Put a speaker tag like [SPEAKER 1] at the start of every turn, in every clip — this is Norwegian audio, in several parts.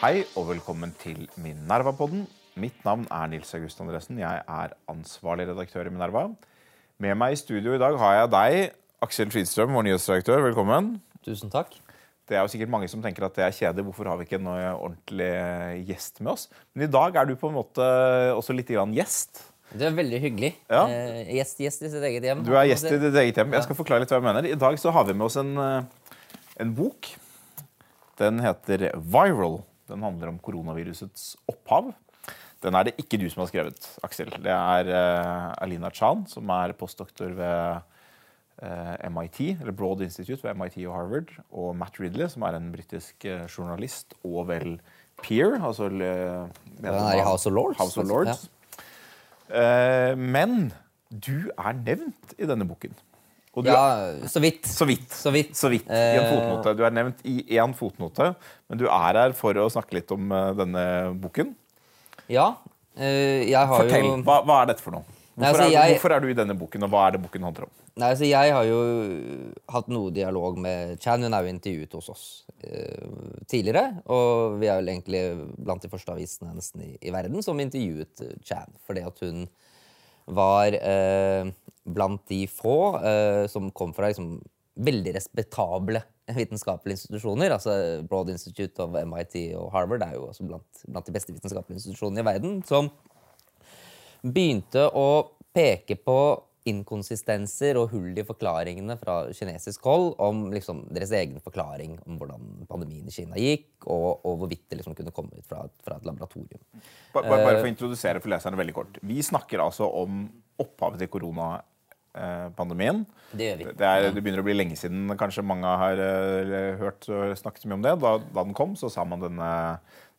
[SPEAKER 1] Hei og velkommen til Minerva-podden. Mitt navn er Nils August Andresen. Jeg er ansvarlig redaktør i Minerva. Med meg i studio i dag har jeg deg, Aksel Fridstrøm, vår nyhetsredaktør. Velkommen.
[SPEAKER 2] Tusen takk.
[SPEAKER 1] Det er jo sikkert mange som tenker at det er kjedelig. Hvorfor har vi ikke en ordentlig gjest med oss? Men i dag er du på en måte også litt grann gjest.
[SPEAKER 2] Det er veldig hyggelig.
[SPEAKER 1] Ja.
[SPEAKER 2] Eh, gjest, gjest i sitt eget hjem.
[SPEAKER 1] Du er gjest i ditt eget hjem. Jeg skal forklare litt hva jeg mener. I dag så har vi med oss en, eh, en bok. Den heter Viral. Den handler om koronavirusets opphav. Den er det ikke du som har skrevet, Aksel. Det er uh, Alina Chan, som er postdoktor ved uh, MIT, eller Broad Institute ved MIT og Harvard, og Matt Ridley, som er en britisk uh, journalist og vel peer. Altså
[SPEAKER 2] Den er i House of Lords.
[SPEAKER 1] House of Lords. Eh, men du er nevnt i denne boken. Du
[SPEAKER 2] Ja, så vidt.
[SPEAKER 1] så vidt.
[SPEAKER 2] Så vidt.
[SPEAKER 1] Så vidt. I en fotnote. Du er nevnt i én fotnote, men du er her for å snakke litt om eh, denne boken.
[SPEAKER 2] Ja. eh, jeg har
[SPEAKER 1] Fortell.
[SPEAKER 2] jo
[SPEAKER 1] Hva, hva er dette for noe? Hvorfor,
[SPEAKER 2] Nei, altså,
[SPEAKER 1] er,
[SPEAKER 2] jeg-
[SPEAKER 1] hvorfor er du i denne boken, og hva er det boken handler om?
[SPEAKER 2] Nei, altså Jeg har jo hatt noe dialog med Chan. Hun er jo intervjuet hos oss eh, tidligere. Og vi er vel egentlig blant de første avisene nesten i, i verden som intervjuet Chan. Fordi at hun var eh, blant de få eh, som kom fra liksom, veldig respektable vitenskapelige institusjoner. altså Broad Institute of MIT og Harvard er jo også blant, blant de beste vitenskapelige institusjonene i verden. som begynte å peke på inkonsistenser og hull i forklaringene fra kinesisk hold om liksom, deres egen forklaring om hvordan pandemien i Kina gikk, og, og hvorvidt det liksom kunne komme ut fra, fra et laboratorium.
[SPEAKER 1] Bare,
[SPEAKER 2] Eh.
[SPEAKER 1] bare for å introdusere for leserne veldig kort. Vi snakker altså om opphavet til koronapandemien.
[SPEAKER 2] Det.
[SPEAKER 1] Det, er, det begynner å bli lenge siden kanskje mange har eh, hørt og snakket mye om det. Da, da den kom, så sa man denne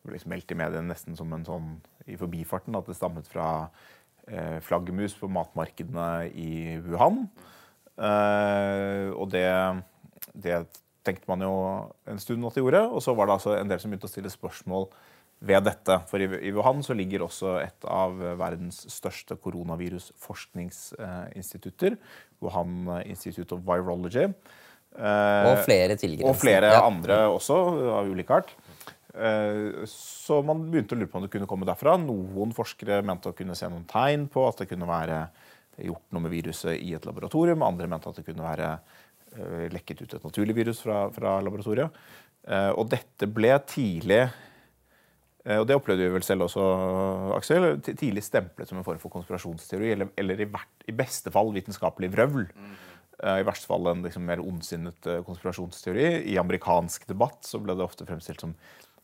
[SPEAKER 1] Det ble liksom meldt i mediene nesten som en sånn i forbifarten at det stammet fra eh, flaggermus på matmarkedene i Wuhan. Eh, og det, det tenkte man jo en stund at det gjorde. Og så var det altså en del som begynte å stille spørsmål ved dette. For i, Wuhan så ligger også et av verdens største koronavirusforskningsinstitutter. Wuhan Institute of Virology. Eh,
[SPEAKER 2] Og flere tilgrensende.
[SPEAKER 1] og flere andre også, av ulik art. Eh, Så man begynte å lure på om det kunne komme derfra. Noen forskere mente å kunne se noen tegn på at det kunne være gjort noe med viruset i et laboratorium. Andre mente at det kunne være eh, lekket ut et naturlig virus fra, fra laboratoriet. Eh, Og dette ble tidlig og det opplevde vi vel selv også, Aksel. Tidlig stemplet som en form for konspirasjonsteori, eller, eller i, hvert, i beste fall vitenskapelig vrøvl. Mm. I verste fall en liksom mer ondsinnet konspirasjonsteori. I amerikansk debatt så ble det ofte fremstilt som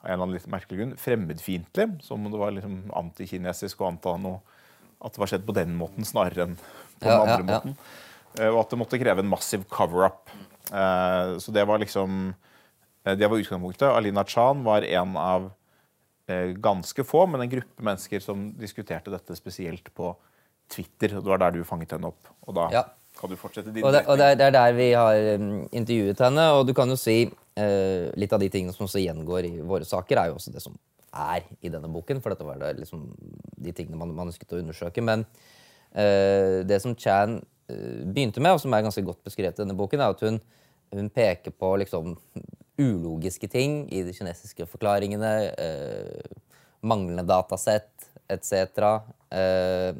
[SPEAKER 1] en eller annen litt merkelig grunn, fremmedfiendtlig. Som om det var liksom antikinesisk å anta noe at det var skjedd på den måten snarere enn på den
[SPEAKER 2] Ja,
[SPEAKER 1] andre
[SPEAKER 2] ja,
[SPEAKER 1] måten. Ja. Og at det måtte kreve en massiv cover-up. Eh, Så det var liksom eh, Det var utgangspunktet. Alina Chan var en av eh, ganske få, men en gruppe mennesker som diskuterte dette spesielt på Twitter. og Det var der du fanget henne opp. Og da kan du fortsette din
[SPEAKER 2] Og, det, og det, er, er der vi har um, intervjuet henne. Og du kan jo si eh, litt av de tingene som også gjengår i våre saker, er jo også det som er i denne boken. For dette var det liksom de tingene man, man ønsket å undersøke. Men uh, det som Chan uh, begynte med, og som er ganske godt beskrevet i denne boken, er at hun, hun peker på liksom ulogiske ting i de kinesiske forklaringene. Uh, manglende datasett etc. Eh,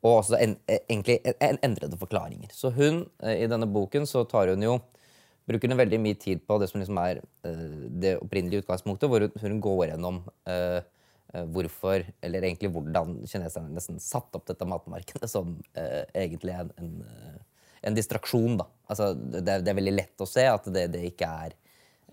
[SPEAKER 2] og også en, eh, egentlig en, endrede forklaringer. Så hun, eh, i denne boken, så tar hun jo Bruker hun veldig mye tid på det som liksom er eh, det opprinnelige utgangspunktet, hvor hun, går gjennom eh, eh, hvorfor, eller egentlig hvordan kineserne nesten satte opp dette matmarkedet som eh, egentlig en, en, en distraksjon. Da. Altså, det, det er veldig lett å se at det, det ikke er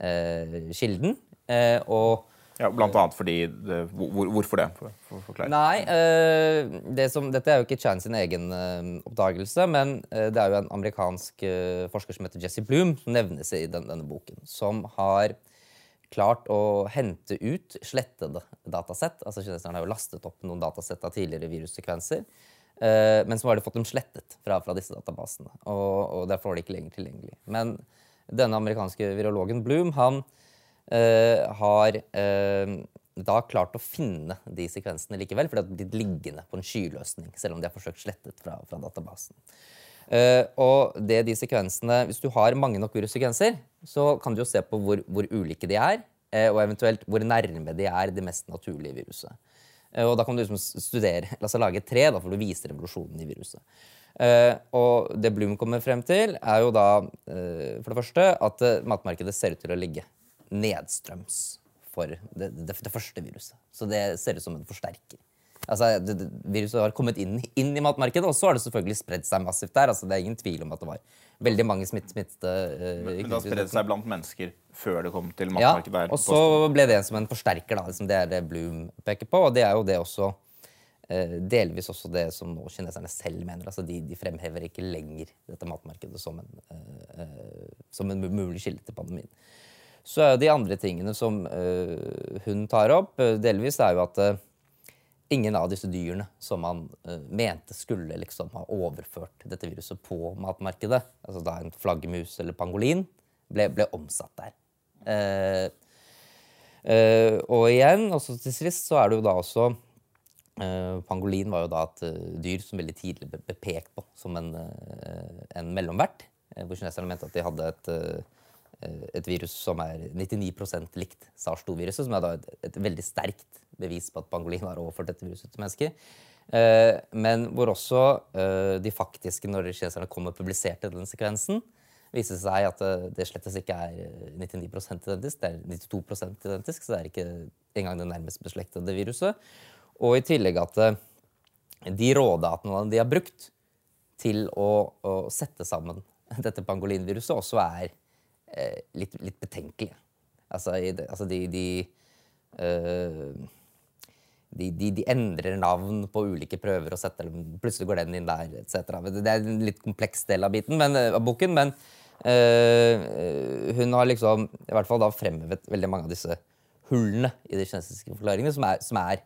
[SPEAKER 2] eh, kilden. Eh, og
[SPEAKER 1] Ja, blant annet fordi det, hvor, Hvorfor det? For, for, forklare.
[SPEAKER 2] Nei, uh, det som, dette er jo ikke Chan sin egen uh, oppdagelse, men uh, det er jo en amerikansk forsker som heter Jesse Bloom, som nevnes i den, denne boken, som har klart å hente ut slettede datasett. Altså Kineserne har jo lastet opp noen datasett av tidligere virussekvenser. men så har de fått dem slettet fra, fra disse databasene. Og, og derfor er de ikke lenger tilgjengelig. Men denne amerikanske virologen Bloom han har eh, da klart å finne de sekvensene likevel, for de har blitt liggende på en skyløsning, selv om de har forsøkt slettet fra, fra databasen. Uh, og det de sekvensene, Hvis du har mange nok virussekvenser, så kan du jo se på hvor, hvor ulike de er, uh, og eventuelt hvor nærme de er det mest naturlige viruset. Uh, og da kan du liksom studere, la oss lage tre da, for du viser revolusjonen i viruset. Eh, og det Bloom kommer frem til, er jo da eh, for det første at eh, matmarkedet ser ut til å ligge nedstrøms for det, det, det første viruset. Så det ser ut som en forsterker. Altså, det, viruset har kommet inn, inn, i matmarkedet, og så har det selvfølgelig spredd seg massivt der. Altså, det er ingen tvil om at det var veldig mange smitt, smittede uh,
[SPEAKER 1] Men det har spredd seg blant mennesker før det kom til matmarkedet?
[SPEAKER 2] Ja, og så ble det som en forsterker. Da, liksom det er det Bloom peker på, og det er jo det også uh, delvis også det som nå kineserne selv mener. Altså, de, de fremhever ikke lenger dette matmarkedet som en, uh, som en mulig kilde til pandemien. Så er de andre tingene som hun tar opp, delvis er jo at ingen av disse dyrene som man mente skulle liksom ha overført dette viruset på matmarkedet, altså da en flaggermus eller pangolin, ble, ble omsatt der. Uh, uh, og igjen, også til sist, så er det jo da også Pangolin var jo da et dyr som veldig tidlig ble pekt på som en, en mellomvert. hvor kineserne mente at de hadde et et virus som er 99% likt SARS-2-viruset, som er da et, et, veldig sterkt bevis på at pangolin har overført dette viruset til mennesker. Eh, men hvor også eh, de faktiske, når kineserne kom og publiserte den sekvensen, viste seg at eh, det slettes ikke er 99% identisk, det er 92 identisk, så det er ikke engang det nærmest beslektede viruset. Og i tillegg at de rådatene de har brukt til å, å sette sammen dette pangolinviruset, også er eh, litt, litt, betenkelige. Altså, altså de, de, uh, de, de, de endrer navn på ulike prøver og setter dem Plutselig går den inn der, etc. Det er en litt kompleks del av, biten, men, av boken, men uh, hun har liksom i hvert fall da fremhevet veldig mange av disse hullene i de kinesiske forklaringene, som er, som er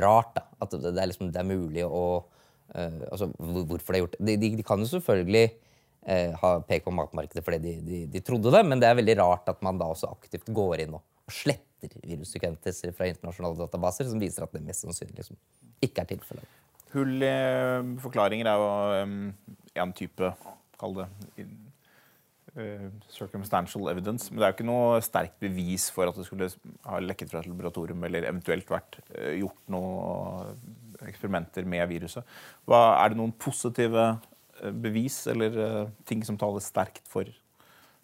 [SPEAKER 2] rart. da, At det, det, er, liksom, det er mulig å uh, altså, Hvorfor det er gjort. De, de, kan jo selvfølgelig eh, har pekt på matmarkedet fordi de, de, de, trodde det, men det er veldig rart at man da også aktivt går inn og sletter virussekvenser fra internasjonale databaser, som viser at det mest sannsynlig liksom, ikke er tilfellet.
[SPEAKER 1] Hull i eh, forklaringer er jo um, en type, kall det uh, circumstantial evidence. Men det er jo ikke noe sterkt bevis for at det skulle ha lekket fra et laboratorium eller eventuelt vært uh, gjort noen eksperimenter med viruset. Hva, er det noen positive Eh, bevis eller uh, ting som taler sterkt for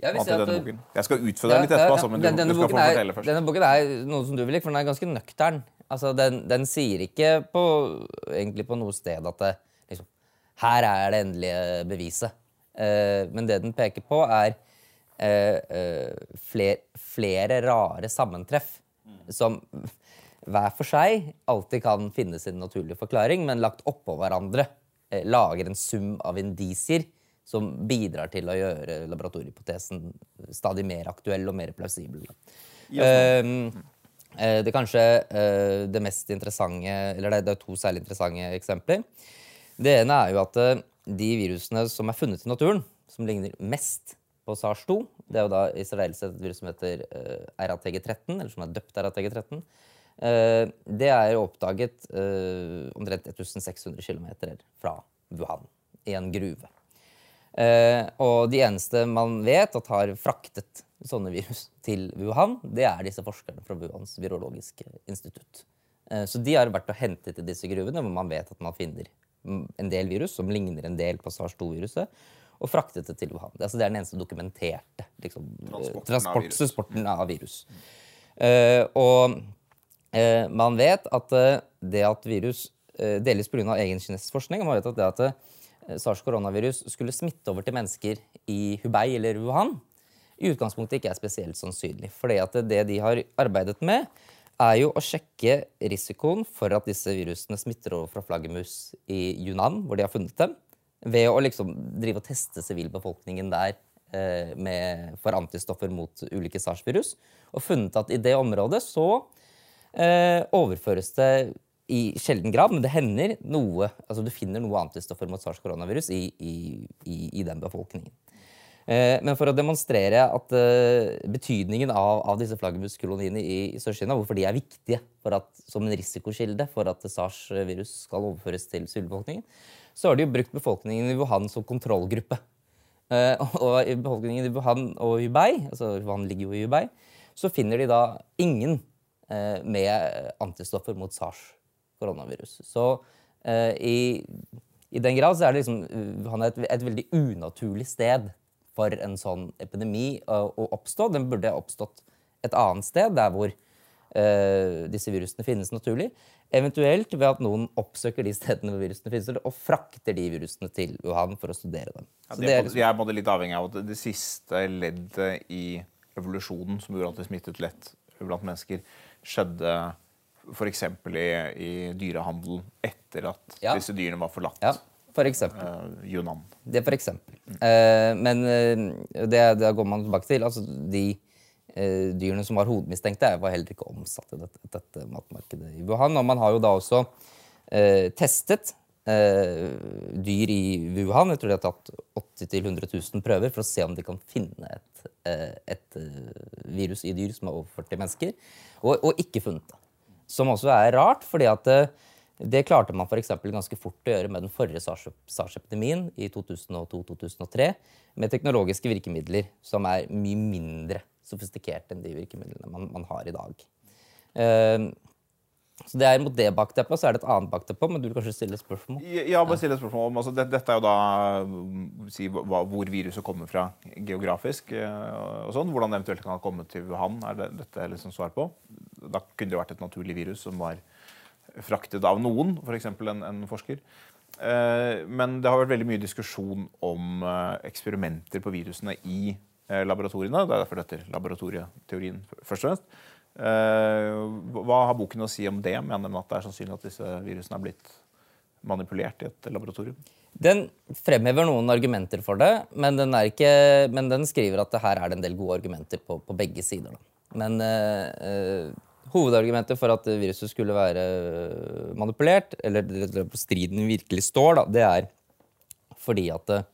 [SPEAKER 1] jeg, si denne boken. jeg skal utføre deg litt etterpå, altså, men du,
[SPEAKER 2] denne,
[SPEAKER 1] du skal få fortelle
[SPEAKER 2] først. Denne boken er noe som du vil like, for den er ganske nøktern. Altså, den, den, sier ikke på, egentlig på noe sted at det, liksom, her er det endelige beviset. Uh, men det den peker på, er uh, fler, flere rare sammentreff mm. som hver for seg alltid kan finne sin naturlige forklaring, men lagt oppå hverandre Eh, lager en sum av indisier som bidrar til å gjøre laboratoriehypotesen stadig mer aktuell og mer plausibel. Ja. Ehm, eh, det kanskje eh, det mest interessante Eller det er to særlig interessante eksempler. Det ene er jo at de virusene som er funnet i naturen, som ligner mest på SARS-2, det er jo da israelsk et virus som heter RATG13, eller som er døpt RATG13. Eh, det er oppdaget eh, omtrent 1600 km fra Wuhan, i en gruve. Eh, og de eneste man vet at har fraktet sånne virus til Wuhan, det er disse forskerne fra Wuhans virologiske institutt. Så de har vært og hentet i disse gruvene, hvor man vet at man finner en del virus som ligner en del på SARS-2-viruset, og fraktet det til Wuhan. Det, altså, det er den eneste dokumenterte liksom, transporten av virus. Av virus. Uh, og man vet at eh, det at virus eh, delvis pga. egen kinesisk forskning man vet at det at SARS-koronavirus skulle smitte over til mennesker i Hubei eller Wuhan, i utgangspunktet ikke er spesielt sannsynlig. For det de har arbeidet med, er jo å sjekke risikoen for at disse virusene smitter over fra flaggermus i Yunnan, hvor de har funnet dem, ved å liksom drive og teste sivilbefolkningen der eh, med, for antistoffer mot ulike SARS-virus. Og funnet at i det området så eh, overføres det i sjelden grad, men det hender noe altså Du finner noe antistoffer mot sars-koronavirus i, i, i, den befolkningen. Eh, men for å demonstrere at eh, betydningen av, av disse flaggermuskoloniene i, i Sør-Kina, hvorfor de er viktige at, som en risikokilde for at sars-virus skal overføres til sivilbefolkningen, så har de jo brukt befolkningen i Wuhan som kontrollgruppe. Eh, og i befolkningen i Wuhan og Hubei, altså Wuhan ligger jo i Hubei, så finner de da ingen med antistoffer mot sars-koronavirus. Så i, i, den grad så er det liksom han er et, et veldig unaturlig sted for en sånn epidemi å, å oppstå. Den burde oppstått et annet sted, der hvor uh, disse virusene finnes naturlig. Eventuelt ved at noen oppsøker de stedene hvor virusene finnes, og frakter de virusene til Wuhan for å studere dem.
[SPEAKER 1] Ja, det, er, liksom... Jeg er både litt avhengig av at det siste leddet i evolusjonen som gjorde at det smittet lett blant mennesker, skjedde f.eks. I, i dyrehandel etter at ja. disse dyrene var forlatt.
[SPEAKER 2] Ja. For eksempel.
[SPEAKER 1] Uh, Yunnan.
[SPEAKER 2] Det er for eksempel. Mm. Uh, men uh, det, det, går man tilbake til. Altså, de uh, dyrene som var hovedmistenkte, var heller ikke omsatt i dette, dette matmarkedet i Wuhan. Og man har jo da også testet dyr i Wuhan. Jeg tror de har tatt 80 000-100 000 prøver for å se om de kan finne et, et virus i dyr som er overført til mennesker, og, og, ikke funnet det. Som også er rart, fordi at det klarte man for ganske fort å gjøre med den forrige SARS-epidemien i 2002-2003, med teknologiske virkemidler som er mye mindre sofistikerte enn de virkemidlene man, man har i dag. Uh, så det er Mot det bakteppet så er det et annet bakteppe, men du vil kanskje stille et spørsmål?
[SPEAKER 1] Ja, bare stille et spørsmål om, altså, det, Dette er jo da si, hva, hvor viruset kommer fra geografisk. Eh, og sånn, Hvordan det eventuelt kan ha kommet til Wuhan, er det dette liksom svar på. Da kunne det vært et naturlig virus som var fraktet av noen, f.eks. En, en forsker. Eh, men det har vært veldig mye diskusjon om eh, eksperimenter på virusene i laboratoriene. Det er derfor dette laboratorieteorien først og fremst. Hva har boken å si om det? Mener den at det er sannsynlig at disse virusene er blitt manipulert i et laboratorium?
[SPEAKER 2] Den fremhever noen argumenter for det, men den, ikke, men den skriver at her er det en del gode argumenter på, på begge sider. Da. Men øh, Hovedargumentet for at viruset skulle være manipulert, eller striden virkelig står, da, det er fordi at eh,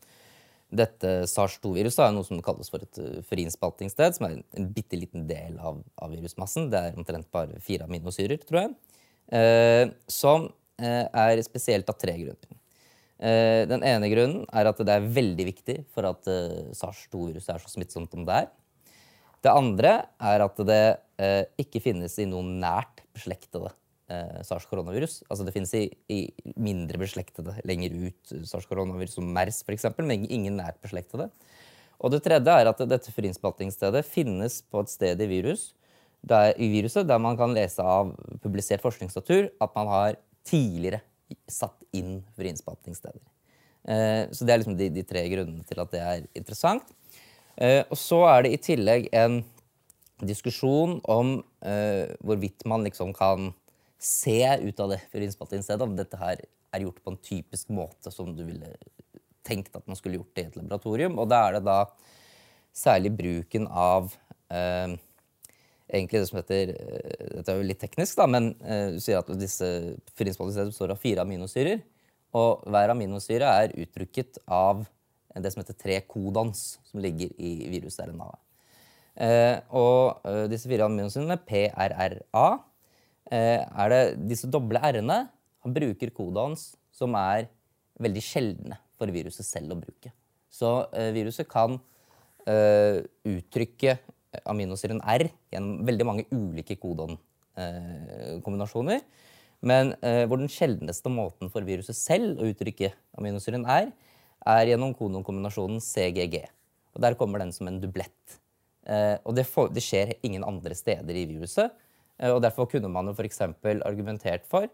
[SPEAKER 2] dette SARS-2-viruset er noe som kalles for et friinnspaltingssted, som er en bitte liten del av, av, virusmassen. Det er omtrent bare fire aminosyrer, tror jeg. Eh, som eh, er spesielt av tre grunner. Eh, den ene grunnen er at det er veldig viktig for at eh, SARS-2-viruset er så smittsomt som det er. Det andre er at det eh, ikke finnes i noen nært beslektede eh, sars-koronavirus. Altså Det finnes i, i, mindre beslektede lenger ut sars-koronavirus, som MERS f.eks., men ingen nært beslektede. Og det tredje er at dette friinnspaltingsstedet finnes på et sted i, virus, der, i viruset der man kan lese av publisert forskningsnatur at man har tidligere satt inn friinnspaltingssteder. Eh, så det er liksom de, de tre grunnene til at det er interessant. Eh, og så er det i tillegg en diskusjon om eh, hvorvidt man liksom kan se ut av det for innspaltingsstedet om dette her er gjort på en typisk måte som du ville tenkt at man skulle gjort det i et laboratorium. Og da er det da særlig bruken av eh, egentlig det som heter eh, Dette er jo litt teknisk, da, men eh, du sier at disse fyringsballingssteder består av fire aminosyrer. Og hver aminosyre er uttrykket av det som heter tre kodons, som ligger i virus-RNA-et. Eh, og eh, disse fire aminosyrene, PRRA, er det disse doble r-ene Han bruker kodons som er veldig sjeldne for viruset selv å bruke. Så eh, viruset kan eh, uttrykke aminosyren R gjennom veldig mange ulike kodonkombinasjoner. Men hvor den sjeldneste måten for viruset selv å uttrykke aminosyren R, er gjennom kodonkombinasjonen CGG. Og Der kommer den som en dublett. Eh, og det, får, det, skjer ingen andre steder i viruset. Eh, og Derfor kunne man jo f.eks. argumentert for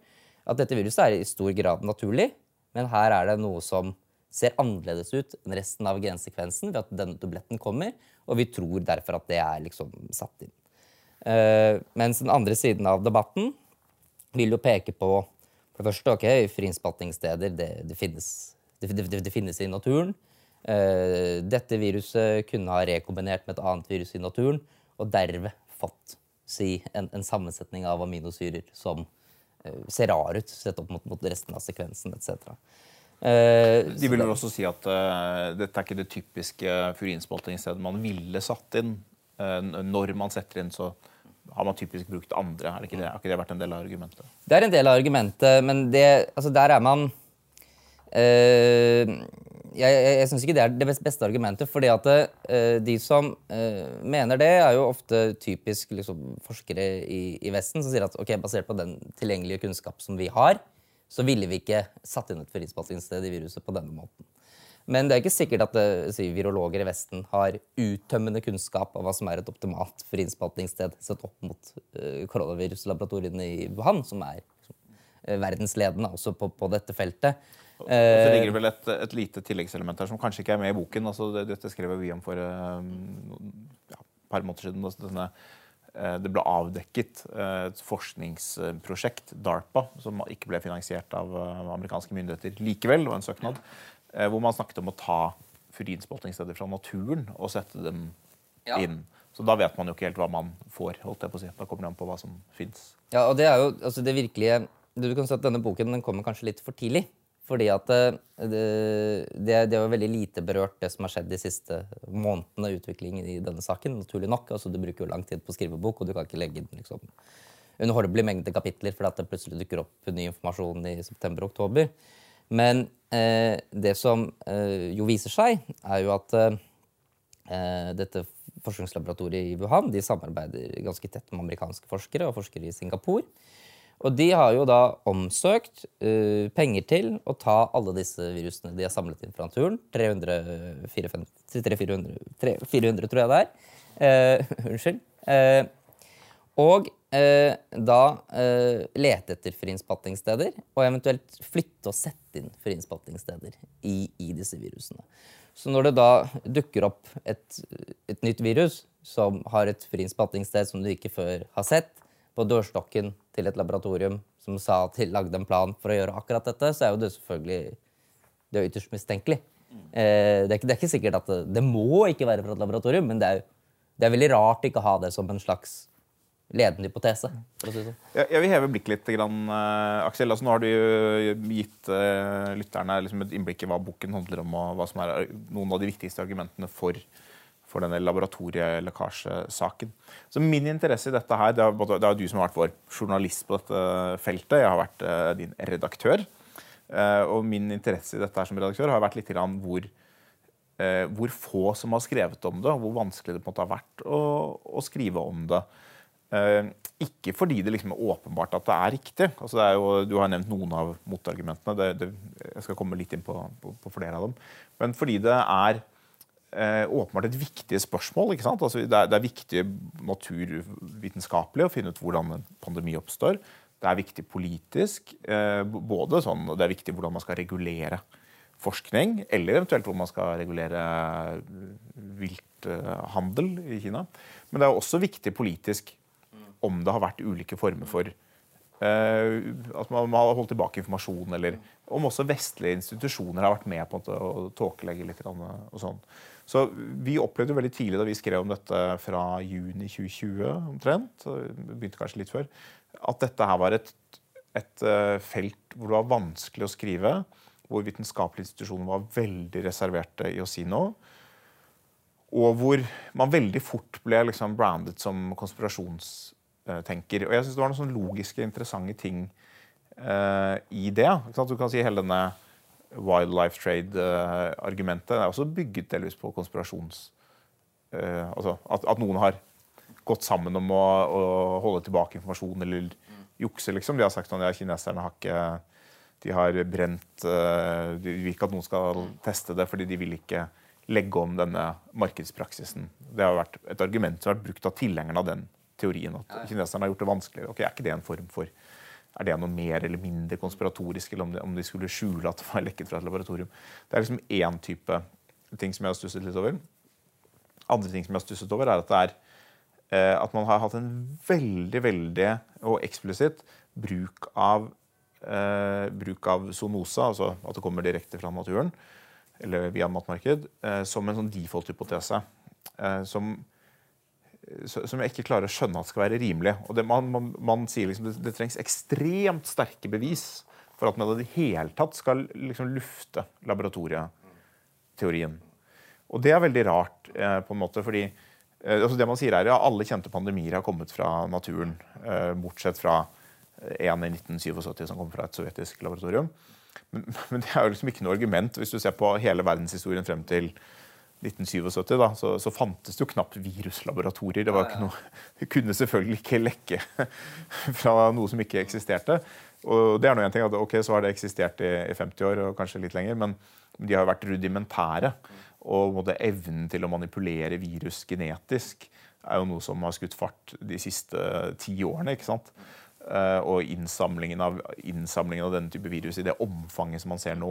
[SPEAKER 2] at dette viruset er i stor grad naturlig, men her er det noe som ser annerledes ut enn resten av gensekvensen ved at denne dubletten kommer, og vi tror derfor at det er liksom satt inn. Uh, mens den andre siden av debatten vil jo peke på for det første, ok, friinnspaltingssteder det, det finnes det, det finnes i naturen. Uh, dette viruset kunne ha rekombinert med et annet virus i naturen og derved fått si, en, en, sammensetning av aminosyrer som uh, ser rar ut sett opp mot, mot resten av sekvensen etc. Uh,
[SPEAKER 1] De vil vel også si at uh, dette er ikke det typiske furinspaltingsstedet man ville satt inn. Uh, når man setter inn, så har man typisk brukt andre. Er det ikke det? Har ikke det vært en del av argumentet?
[SPEAKER 2] Det er en del av argumentet, men det, altså der er man eh, Jeg, jeg, jeg syns ikke det er det beste argumentet. fordi at uh, de som uh, mener det, er jo ofte typisk liksom, forskere i, i Vesten som sier at ok, basert på den tilgjengelige kunnskap som vi har, så ville vi ikke satt inn et frispassingssted i viruset på denne måten. Men det er ikke sikkert at eh, si, virologer i Vesten har uttømmende kunnskap av hva som er et optimalt friinnspaltingssted sett opp mot uh, koronaviruslaboratoriene i Wuhan, som er liksom, verdensledende også på, på dette feltet.
[SPEAKER 1] Og så ligger det vel et, et lite tilleggselement her som kanskje ikke er med i boken. Altså, dette skrev vi om for eh, ja, et par måneder siden. Altså, denne, eh, det ble avdekket eh, et forskningsprosjekt, DARPA, som ikke ble finansiert av eh, amerikanske myndigheter likevel, og en søknad, eh, hvor man snakket om å ta furinspottingssteder fra naturen og sette dem
[SPEAKER 2] Ja.
[SPEAKER 1] inn. Så da vet man jo ikke helt hva man får. holdt jeg på å si. Da kommer det an på hva som fins.
[SPEAKER 2] Ja, og det er jo altså det virkelige Du kan si at denne boken den kommer kanskje litt for tidlig. Fordi at eh, det, det, det jo veldig lite berørt, det som har skjedd de siste månedene utviklingen i denne saken. naturlig nok. Altså, Du bruker jo lang tid på å skrive bok, og du kan ikke legge inn liksom, underholdelig mengde kapitler fordi at det plutselig dukker opp ny informasjon i september-oktober. Men eh, det som eh, jo viser seg, er jo at eh, eh, dette forskningslaboratoriet i Wuhan de samarbeider ganske tett med amerikanske forskere og forskere i Singapore. Og de har jo da omsøkt uh, penger til å ta alle disse virusene de har samlet inn fra naturen. 300, 400, 400, 400 tror jeg det er. Uh, unnskyld. Uh, og da lete etter friinnspattingssteder, og eventuelt flytte og sette inn friinnspattingssteder i, i disse virusene. Så når det da dukker opp et, et nytt virus som har et friinnspattingssted som du ikke før har sett, på dørstokken til et laboratorium som sa til, lagde en plan for å gjøre akkurat dette, så er jo det selvfølgelig det er ytterst mistenkelig. Eh, det, er ikke, det er ikke sikkert at det, det må ikke være fra et laboratorium, men det er, det er veldig rart ikke å ha det som en slags ledende hypotese. for å si sånn.
[SPEAKER 1] Jeg, jeg vil heve blikket litt, grann, uh, Aksel. Altså, nå har du jo gitt uh, lytterne liksom et innblikk i hva boken handler om, og hva som er noen av de viktigste argumentene for, for denne laboratorielekkasjesaken. Så Min interesse i dette her, det er, både, det er du som har vært vår journalist på dette feltet. Jeg har vært uh, din redaktør. Uh, og min interesse i dette her som redaktør har vært litt hvor eh, hvor få som har skrevet om det, og hvor vanskelig det på en måte har vært å, å skrive om det. Ikke fordi det liksom er åpenbart at det er riktig. Altså det er jo, du har nevnt noen av motargumentene. Det, det, jeg skal komme litt inn på, på, på flere av dem. Men fordi det er eh, åpenbart et viktig spørsmål. Altså det, er, det er viktig naturvitenskapelig å finne ut hvordan en pandemi oppstår. Det er viktig politisk. Eh, både sånn, Det er viktig hvordan man skal regulere forskning, eller eventuelt hvor man skal regulere vilthandel i Kina. Men det er også viktig politisk om det har vært ulike former for Uh, At man, man har holdt tilbake informasjon, eller om også vestlige institusjoner har vært med på å tåkelegge litt. Og sånn. Så vi opplevde jo veldig tidlig da vi skrev om dette fra juni 2020 omtrent, begynte kanskje litt før, at dette her var et, et eh, felt hvor det var vanskelig å skrive, hvor vitenskapelige institusjoner var veldig reserverte i å si noe. Og hvor man veldig fort ble liksom brandet som konspirasjonstenker. Og jeg synes det var noen sånne logiske, interessante ting uh, i det. Du kan si hele denne wildlife trade-argumentet er også bygget delvis på konspirasjons... eh, altså at, at noen har gått sammen om å, å holde tilbake informasjon eller jukse, liksom. De har sagt sånn ja, kineserne har ikke De har brent eh, De vil ikke at noen skal teste det, fordi de vil ikke legge om denne markedspraksisen. Det har vært et argument som har vært brukt av tilhengerne av den teorien. At kineserne har gjort det vanskeligere. Ok, Er ikke det en form for er det noe mer eller mindre konspiratorisk, eller om de, om de skulle skjule at det var lekket fra et laboratorium? Det er liksom én type ting som jeg har stusset litt over. Andre ting som jeg har stusset over, er at det er eh, at man har hatt en veldig, veldig og eksplisitt bruk av eh, bruk av zoonosa, altså at det kommer direkte fra naturen, eller via matmarked, eh, som en sånn default-hypotese. Eh, som som jeg ikke klarer å skjønne at skal være rimelig. Og det, man, man, man sier liksom det, det trengs ekstremt sterke bevis for at man i det hele tatt skal liksom lufte laboratorieteorien. Og det er veldig rart, eh, på en måte, fordi eh, altså det man sier er ja, alle kjente pandemier har kommet fra naturen, eh, bortsett fra en i 1977 som kom fra et sovjetisk laboratorium. Men, men, det er jo liksom ikke noe argument. Hvis du ser på hele verdenshistorien frem til 1977, da, så, så fantes det jo knapt viruslaboratorier. Det, var ikke noe, det kunne selvfølgelig ikke lekke fra noe som ikke eksisterte. Og det er noe en ting at ok, Så har det eksistert i, i 50 år og kanskje litt lenger, men de har vært rudimentære. Og evnen til å manipulere virus genetisk er jo noe som har skutt fart de siste ti årene. ikke sant? Uh, og innsamlingen av, innsamlingen av, denne type virus i det omfanget som man ser nå,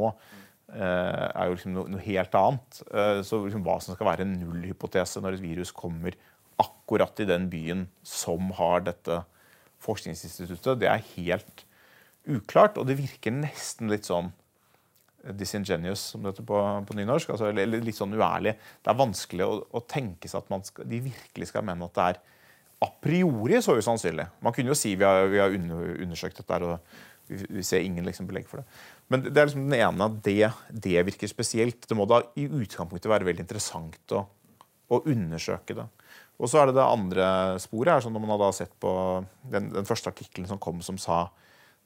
[SPEAKER 1] er jo liksom noe, noe helt annet. Uh, så liksom hva som skal være en nullhypotese når et virus kommer akkurat i den byen som har dette forskningsinstituttet, det er helt uklart. Og det virker nesten litt sånn disingenuous, som det heter på, på nynorsk. Altså, eller litt sånn uærlig. Det er vanskelig å, å tenke seg at skal, de virkelig skal mene at det er a priori så usannsynlig. Man kunne jo si vi har, vi har undersøkt dette og vi, ser ingen liksom belegg for det. Men det er liksom den ene at det, det, virker spesielt. Det må da i utgangspunktet være veldig interessant å, å undersøke det. Og så er det det andre sporet. er sånn Når man har sett på den, den første artikkelen som kom som sa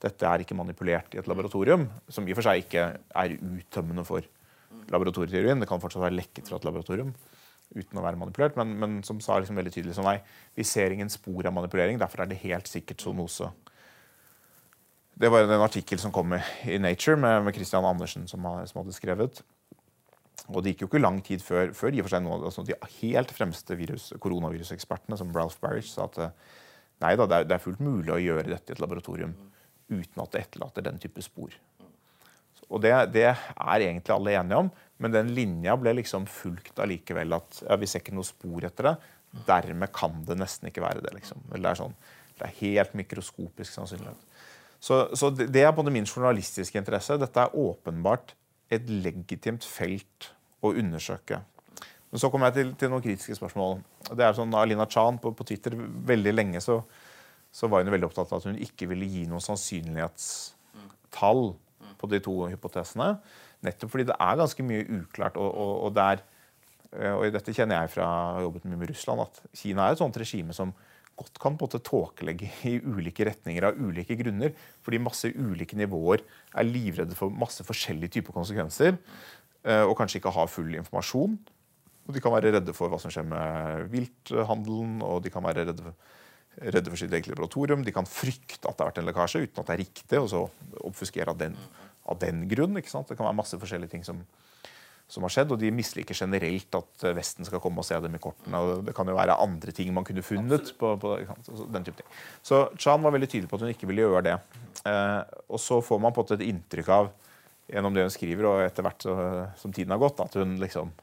[SPEAKER 1] dette er ikke manipulert i et laboratorium, som i og for seg ikke er uttømmende for laboratorieteorien. Det kan fortsatt være lekket fra et laboratorium uten å være manipulert, men, men som sa liksom veldig tydelig sånn, nei, vi ser ingen spor av manipulering, derfor er det helt sikkert zoonose. Det var en artikkel som kom i Nature med, med Christian Andersen, som, hadde skrevet. Og det gikk jo ikke lang tid før, før i og for seg noen, altså de helt fremste virus, koronavirusekspertene, som Ralph Barish, sa at nei da, det det er fullt mulig å gjøre dette i et laboratorium uten at det etterlater den type spor. Og det, det, er egentlig alle enige om, men den linja ble liksom fulgt allikevel. At ja, vi ser ikke noe spor etter det. Dermed kan det nesten ikke være det. liksom. Det er, sånn, det er helt mikroskopisk sannsynlighet. Så, så det, det er både min journalistiske interesse. Dette er åpenbart et legitimt felt å undersøke. Men så kommer jeg til, til, noen kritiske spørsmål. Det er sånn Alina Chan på, på Twitter veldig lenge så så var hun veldig opptatt av at hun ikke ville gi noen sannsynlighetstall på de to hypotesene. Nettopp fordi det er ganske mye uklart. Og, og, og, der, eh, og dette kjenner jeg fra å ha jobbet med Russland, at Kina er et sånt regime som godt kan på en måte tåkelegge i ulike retninger av ulike grunner. Fordi masse ulike nivåer er livredde for masse forskjellige typer konsekvenser. Eh, og kanskje ikke har full informasjon. Og de kan være redde for hva som skjer med vilthandelen. og de kan være redde for redde for sitt eget laboratorium. De kan frykte at det har vært en lekkasje uten at det er riktig, og så obfuskere av den, av den grunn. Det kan være masse forskjellige ting som, som har skjedd, og de misliker generelt at Vesten skal komme og se dem i kortene. og Det kan jo være andre ting man kunne funnet. på, på den type ting. Så Chan var veldig tydelig på at hun ikke ville gjøre det. Eh, og så får man på et inntrykk av gjennom det hun skriver, og etter hvert så, som tiden har gått, at hun liksom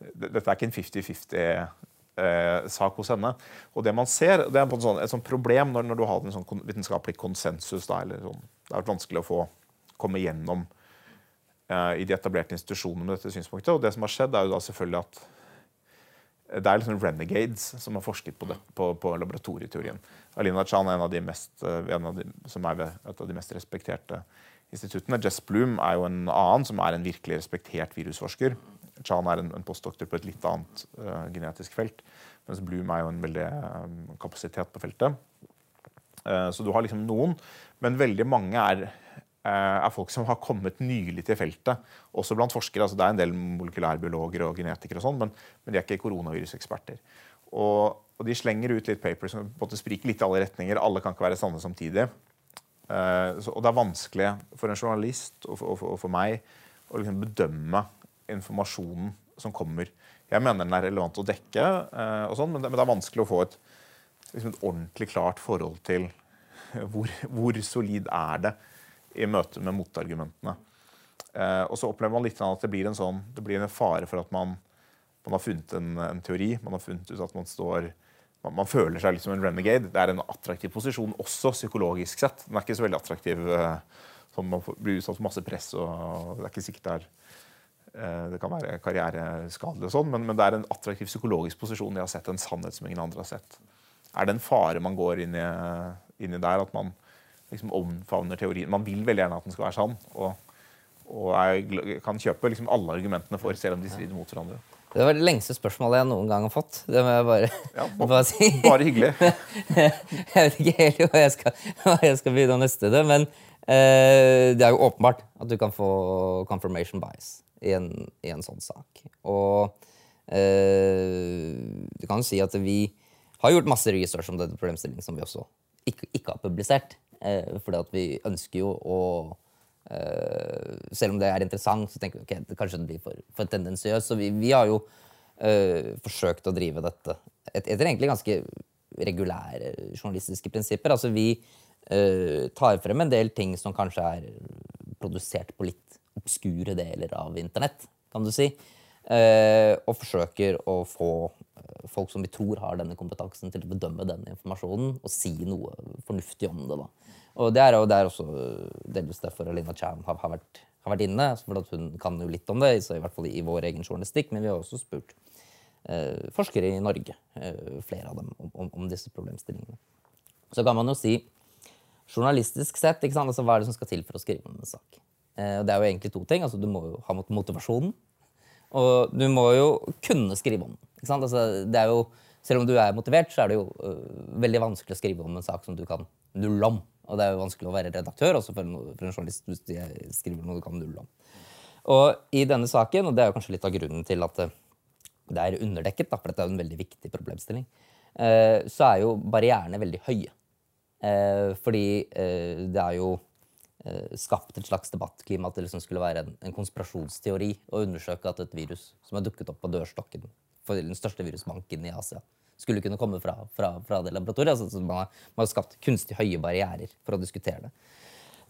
[SPEAKER 1] Dette er ikke en 50-50 eh, sak hos henne. Og det man ser, det er sånn, et sånt problem når, når, du har en sånn vitenskapelig konsensus. Da, eller sånn, det vært vanskelig å få komme gjennom eh, i de etablerte institusjonene med dette synspunktet. Og det som har skjedd, er jo da selvfølgelig at det er liksom renegades som har forsket på, det, på, på laboratorieteorien. Alina Chan er en av de mest, eh, av de, som er ved et av de mest respekterte instituttene. Jess Bloom er jo en annen som er en virkelig respektert virusforsker. Chan er en, en postdoktor på et litt annet uh, genetisk felt. Mens Bloom er jo en veldig um, kapasitet på feltet. Uh, så du har liksom noen, men veldig mange er, uh, er, folk som har kommet nylig til feltet. Også blant forskere. altså Det er en del molekylærbiologer og genetikere, og sånn, men, men, de er ikke koronaviruseksperter. Og, og, de slenger ut litt papers som spriker litt i alle retninger. Alle kan ikke være sanne samtidig. Så, og det er vanskelig for en journalist og for, og for meg å liksom bedømme informasjonen som kommer. Jeg mener den er relevant å dekke, uh, og sånn, men, det, men, det, er vanskelig å få et, liksom et ordentlig klart forhold til hvor, hvor, solid er det i møte med motargumentene. Eh, og så opplever man litt at det blir en, sånn, det blir en fare for at man, man har funnet en, en, teori. Man har funnet ut at man står man, man, føler seg litt som en renegade. Det er en attraktiv posisjon også psykologisk sett. Den er ikke så veldig attraktiv. Eh, Man blir utsatt for masse press, og det er ikke sikkert det er Eh, det kan være karriereskadelig, og sånn, men, men, det er en attraktiv psykologisk posisjon. Jeg har sett en sannhet som ingen andre har sett. Er det en fare man går inn i, inn i der, at man liksom omfavner teorien. Man vil veldig gjerne at den skal være sann, og, og er, kan kjøpe liksom alle argumentene for, selv om de strider mot hverandre.
[SPEAKER 2] Det var det lengste spørsmålet jeg noen gang har fått. Det må jeg bare,
[SPEAKER 1] Ja,
[SPEAKER 2] bare si.
[SPEAKER 1] Bare hyggelig.
[SPEAKER 2] jeg vet ikke helt hva jeg skal, hva jeg skal begynne å nøste det, men eh, det er jo åpenbart at du kan få confirmation bias i en, i en sånn sak. Og eh, du kan jo si at vi har gjort masse research om denne problemstillingen som vi også ikke, ikke har publisert. Eh, fordi at vi ønsker jo å eh, Selv om det er interessant, så tenker vi ok, kanskje det blir for, for tendensiøst. Så vi, vi har jo eh, forsøkt å drive dette et, etter egentlig ganske regulære journalistiske prinsipper. Altså vi eh, tar frem en del ting som kanskje er produsert på litt obskure deler av internett, kan du si. Eh, og forsøker å få folk som vi tror har denne kompetansen, til å bedømme denne informasjonen og si noe fornuftig om det. da. Og det er jo det er også eh, delvis derfor Alina Chan har, har, vært, har vært inne. altså For hun kan jo litt om det, i hvert fall i vår egen journalistikk. Men vi har også spurt eh, forskere i Norge, eh, flere av dem, om, om, om disse problemstillingene. Så kan man jo si journalistisk sett? Altså, hva er det som skal til for å skrive om en sak? Eh, det er jo egentlig to ting. altså Du må jo ha motivasjonen. Og du må jo kunne skrive om. Ikke sant? Altså, det er jo, selv om du er motivert, så er det jo uh, veldig vanskelig å skrive om en sak som du kan nulle om. Og det er jo vanskelig å være redaktør også for en, for en journalist hvis du skriver noe du kan nulle om. Og i denne saken, og det er jo kanskje litt av grunnen til at det, det er underdekket, da, for dette er jo en veldig viktig problemstilling, uh, så er jo barrierene veldig høye. Uh, fordi det er jo skapt et slags debattklima at det liksom skulle være en, en konspirasjonsteori å undersøke at et virus som har dukket opp på dørstokken for den største virusbanken i Asia, skulle kunne komme fra, fra, fra det laboratoriet. Altså, man, har, man har skapt kunstig høye barrierer for å diskutere det.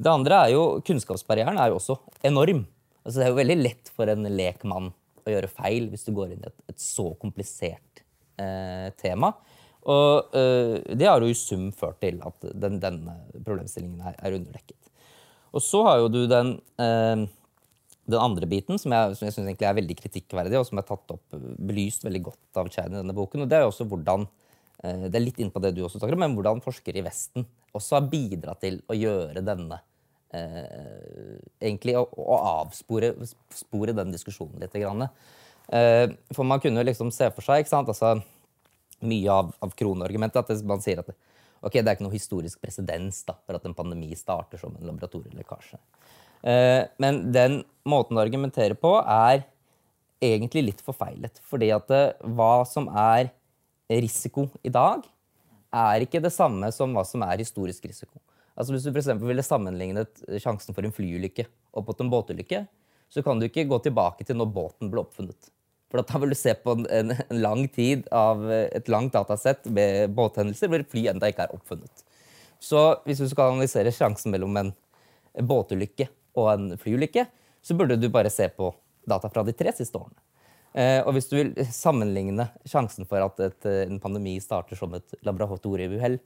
[SPEAKER 2] Det andre er jo, Kunnskapsbarrieren er jo også enorm. Altså, det er jo veldig lett for en lekmann å gjøre feil hvis du går inn i et, et så komplisert eh, tema. Og eh, det har jo i sum ført til at den, denne problemstillingen er, er underdekket. Og så har jo du den, eh, den andre biten, som jeg, som jeg syns egentlig er veldig kritikkverdig, og som er tatt opp, belyst veldig godt av Chad i denne boken. og Det er jo også hvordan eh, det er litt inn på det du også snakker om, men hvordan forskere i Vesten også har bidratt til å gjøre denne eh, Egentlig å, å avspore spore den diskusjonen litt. Grann. Eh, for man kunne jo liksom se for seg ikke sant, altså mye av, av kronargumentet at man sier at det, ok, det er ikke noe historisk presedens for at en pandemi starter som en laboratorielekkasje. Eh, men den måten å argumentere på er egentlig litt forfeilet. Fordi at det, hva som er risiko i dag, er ikke det samme som hva som er historisk risiko. Altså Hvis du for ville sammenlignet sjansen for en flyulykke opp mot en båtulykke, så kan du ikke gå tilbake til når båten ble oppfunnet. For da vil du se på en, en, lang tid av et langt datasett med båthendelser hvor fly enda ikke er oppfunnet. Så hvis du skal analysere sjansen mellom en båtulykke og en flyulykke, så burde du bare se på data fra de tre siste årene. Eh, og hvis du vil sammenligne sjansen for at et, en pandemi starter som et laboratorieuhell